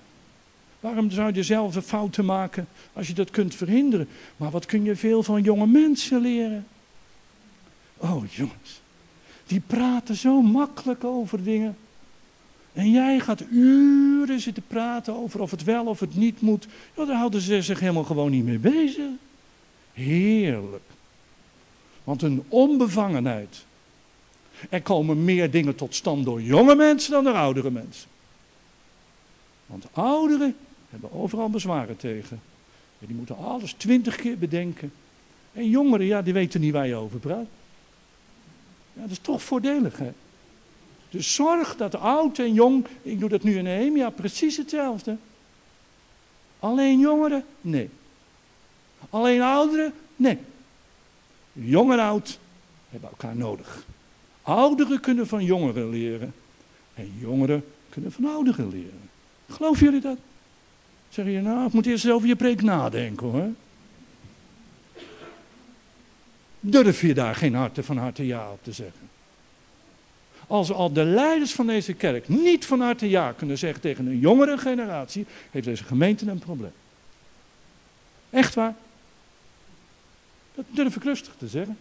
Waarom zou je zelf fouten maken als je dat kunt verhinderen? Maar wat kun je veel van jonge mensen leren? Oh jongens, die praten zo makkelijk over dingen. En jij gaat uren zitten praten over of het wel of het niet moet. Ja, daar houden ze zich helemaal gewoon niet mee bezig. Heerlijk. Want een onbevangenheid. Er komen meer dingen tot stand door jonge mensen dan door oudere mensen. Want ouderen hebben overal bezwaren tegen. En die moeten alles twintig keer bedenken. En jongeren, ja, die weten niet waar je over praat. Ja, dat is toch voordelig, hè? Dus zorg dat oud en jong, ik doe dat nu in ja, precies hetzelfde. Alleen jongeren? Nee. Alleen ouderen? Nee. Jong en oud hebben elkaar nodig. Ouderen kunnen van jongeren leren. En jongeren kunnen van ouderen leren. Geloven jullie dat? Zeg je, nou, ik moet eerst over je preek nadenken hoor. Durf je daar geen harte van harte ja op te zeggen? Als al de leiders van deze kerk niet van harte ja kunnen zeggen tegen een jongere generatie, heeft deze gemeente een probleem. Echt waar. Dat durf ik rustig te zeggen.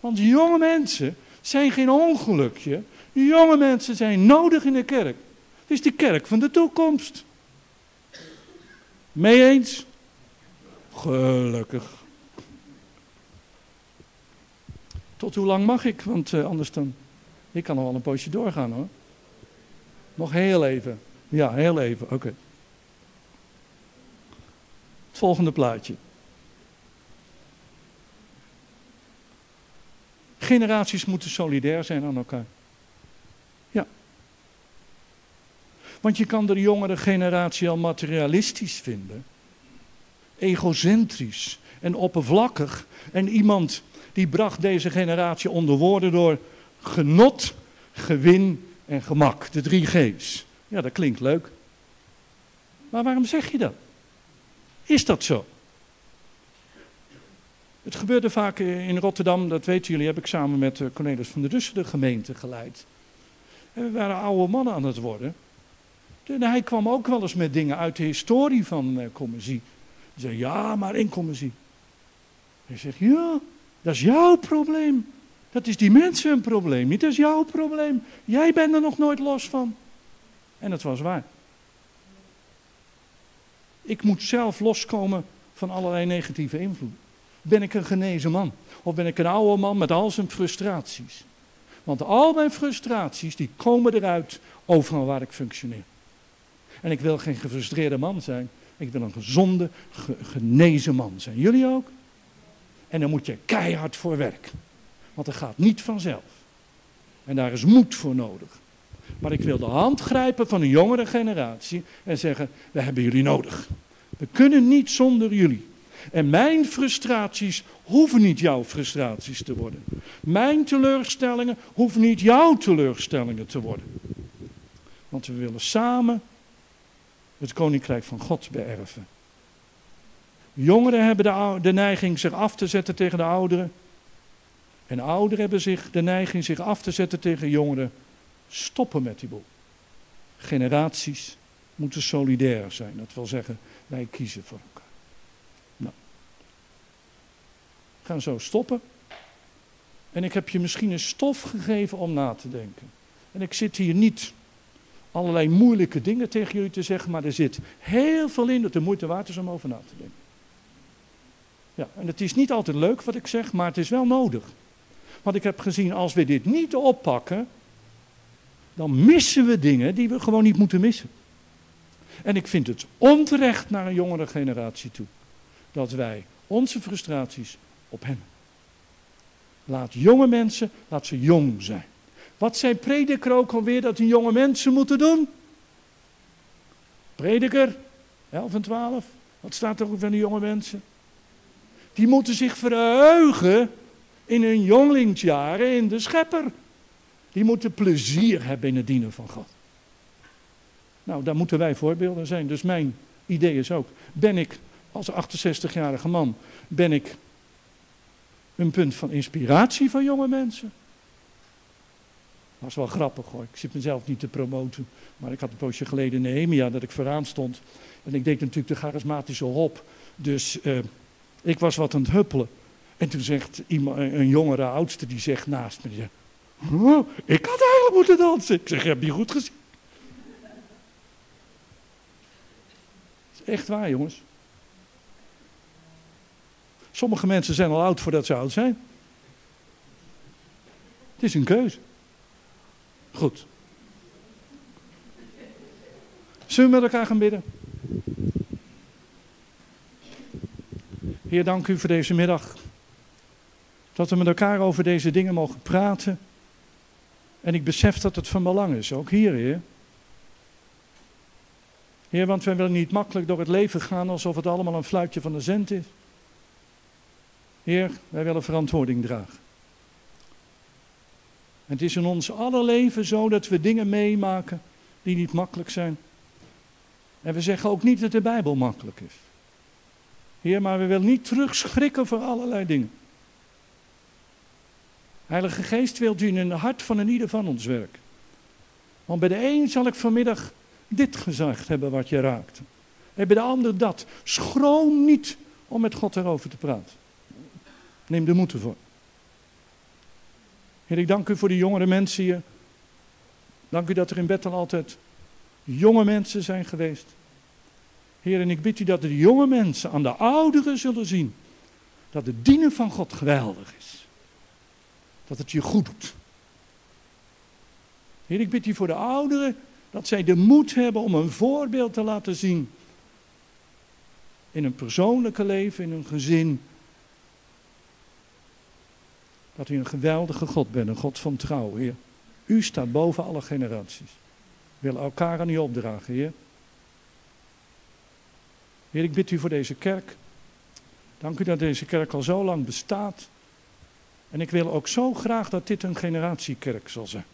Want jonge mensen zijn geen ongelukje. Jonge mensen zijn nodig in de kerk. Het is de kerk van de toekomst. Mee eens? Gelukkig. Tot hoe lang mag ik? Want uh, anders dan. Ik kan nog wel een poosje doorgaan hoor. Nog heel even. Ja, heel even. Oké. Het volgende plaatje. Generaties moeten solidair zijn aan elkaar. Ja. Want je kan de jongere generatie al materialistisch vinden. Egocentrisch en oppervlakkig. En iemand die bracht deze generatie onder woorden door genot, gewin en gemak. De drie G's. Ja, dat klinkt leuk. Maar waarom zeg je dat? Is dat zo? Het gebeurde vaak in Rotterdam, dat weten jullie, heb ik samen met eh, Cornelis van der Dussen de gemeente geleid. En we waren oude mannen aan het worden. Hij kwam ook wel eens met dingen uit de historie van uh, Commissie. Hij zei, ja, maar in Commissie. Hij zegt, ja, dat is jouw probleem. Dat is die mensen een probleem niet, dat is jouw probleem. Jij bent er nog nooit los van. En dat was waar. Ik moet zelf loskomen van allerlei negatieve invloed. Ben ik een genezen man? Of ben ik een oude man met al zijn frustraties? Want al mijn frustraties, die komen eruit overal waar ik functioneer. En ik wil geen gefrustreerde man zijn. Ik wil een gezonde, genezen man zijn. Jullie ook? En dan moet je keihard voor werken. Want dat gaat niet vanzelf. En daar is moed voor nodig. Maar ik wil de hand grijpen van een jongere generatie en zeggen: We hebben jullie nodig. We kunnen niet zonder jullie. En mijn frustraties hoeven niet jouw frustraties te worden. Mijn teleurstellingen hoeven niet jouw teleurstellingen te worden. Want we willen samen het koninkrijk van God beërven. Jongeren hebben de, neiging zich af te zetten tegen de ouderen. En ouderen hebben zich de neiging zich af te zetten tegen jongeren. Stoppen met die boel. Generaties moeten solidair zijn. Dat wil zeggen, wij kiezen voor elkaar. Nou. We gaan zo stoppen. En ik heb je misschien een stof gegeven om na te denken. En ik zit hier niet allerlei moeilijke dingen tegen jullie te zeggen, maar er zit heel veel in dat de moeite waard is om over na te denken. Ja, en het is niet altijd leuk wat ik zeg, maar het is wel nodig. Want ik heb gezien, als we dit niet oppakken, dan missen we dingen die we gewoon niet moeten missen. En ik vind het onterecht naar een jongere generatie toe dat wij onze frustraties op hen. Laat jonge mensen, laat ze jong zijn. Wat zei prediker ook alweer dat die jonge mensen moeten doen? Prediker, 11 en 12. Wat staat er ook van die jonge mensen? Die moeten zich verheugen in hun jongelingsjaren in de schepper. Die moeten plezier hebben in het dienen van God. Nou, daar moeten wij voorbeelden zijn. Dus mijn idee is ook, ben ik als 68-jarige man, ben ik een punt van inspiratie van jonge mensen? Is wel grappig hoor. Ik zit mezelf niet te promoten. Maar ik had een poosje geleden Nehemia dat ik vooraan stond. En ik deed natuurlijk de charismatische hop. Dus uh, ik was wat aan het huppelen. En toen zegt iemand, een jongere oudste, die zegt naast me, ik had eigenlijk moeten dansen. Ik zeg, heb je goed gezien? Dat is echt waar, jongens. Sommige mensen zijn al oud voordat ze oud zijn. Het is een keuze. Goed. Zullen we met elkaar gaan bidden? Heer, dank u voor deze middag. Dat we met elkaar over deze dingen mogen praten. En ik besef dat het van belang is, ook hier, Heer. Heer, want wij willen niet makkelijk door het leven gaan alsof het allemaal een fluitje van de zend is. Heer, wij willen verantwoording dragen. Het is in ons alle leven zo dat we dingen meemaken die niet makkelijk zijn. En we zeggen ook niet dat de Bijbel makkelijk is. Heer, maar we willen niet terugschrikken voor allerlei dingen. Heilige Geest wilt u in het hart van een ieder van ons werken. Want bij de een zal ik vanmiddag dit gezegd hebben wat je raakt. En bij de ander dat. Schroom niet om met God erover te praten. Neem de moed ervoor. Heer, ik dank u voor de jongere mensen hier. Dank u dat er in Bethel altijd jonge mensen zijn geweest. Heer, en ik bid u dat de jonge mensen aan de ouderen zullen zien dat het dienen van God geweldig is. Dat het je goed doet. Heer, ik bid u voor de ouderen dat zij de moed hebben om een voorbeeld te laten zien. In een persoonlijke leven, in een gezin, dat u een geweldige God bent, een God van trouw, Heer. U staat boven alle generaties. We willen elkaar aan u opdragen, Heer. Heer, ik bid u voor deze kerk. Dank u dat deze kerk al zo lang bestaat. En ik wil ook zo graag dat dit een generatiekerk zal zijn.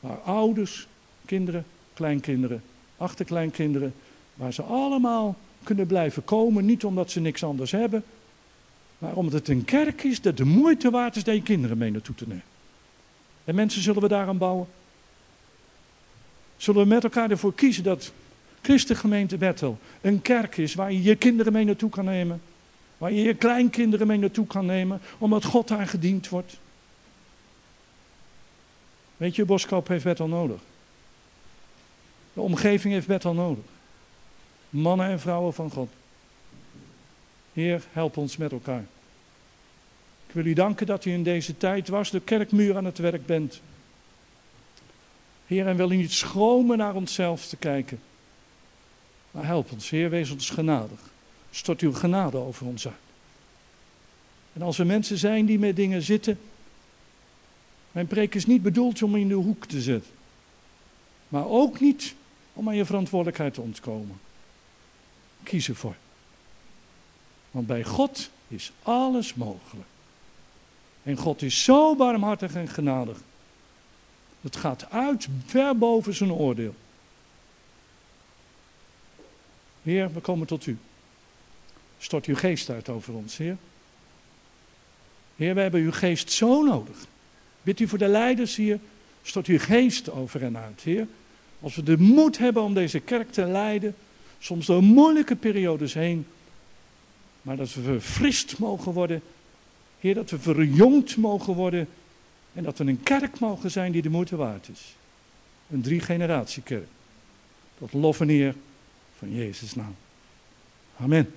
Waar ouders, kinderen, kleinkinderen, achterkleinkinderen, waar ze allemaal kunnen blijven komen. Niet omdat ze niks anders hebben, maar omdat het een kerk is dat de moeite waard is dat je kinderen mee naartoe te nemen. En mensen zullen we daaraan bouwen. Zullen we met elkaar ervoor kiezen dat Christengemeente Bethel een kerk is waar je je kinderen mee naartoe kan nemen? Waar je je kleinkinderen mee naartoe kan nemen, omdat God daar gediend wordt? Weet je, Boskoop heeft Bethel nodig. De omgeving heeft Bethel nodig. Mannen en vrouwen van God. Heer, help ons met elkaar. Ik wil u danken dat u in deze tijd was, de kerkmuur aan het werk bent. Heer, en wil u niet schromen naar onszelf te kijken. Maar help ons, Heer, wees ons genadig. Stort uw genade over ons uit. En als er mensen zijn die met dingen zitten. Mijn preek is niet bedoeld om in de hoek te zetten. Maar ook niet om aan je verantwoordelijkheid te ontkomen. Kies ervoor. Want bij God is alles mogelijk. En God is zo barmhartig en genadig. Het gaat uit ver boven zijn oordeel. Heer, we komen tot u. Stort uw geest uit over ons, Heer. Heer, we hebben uw geest zo nodig. Bid u voor de leiders hier. Stort uw geest over en uit, Heer. Als we de moed hebben om deze kerk te leiden, soms door moeilijke periodes heen, maar dat we verfrist mogen worden. Heer, dat we verjongd mogen worden. En dat we een kerk mogen zijn die de moeite waard is. Een drie generatie kerk. Tot lof en eer van Jezus naam. Amen.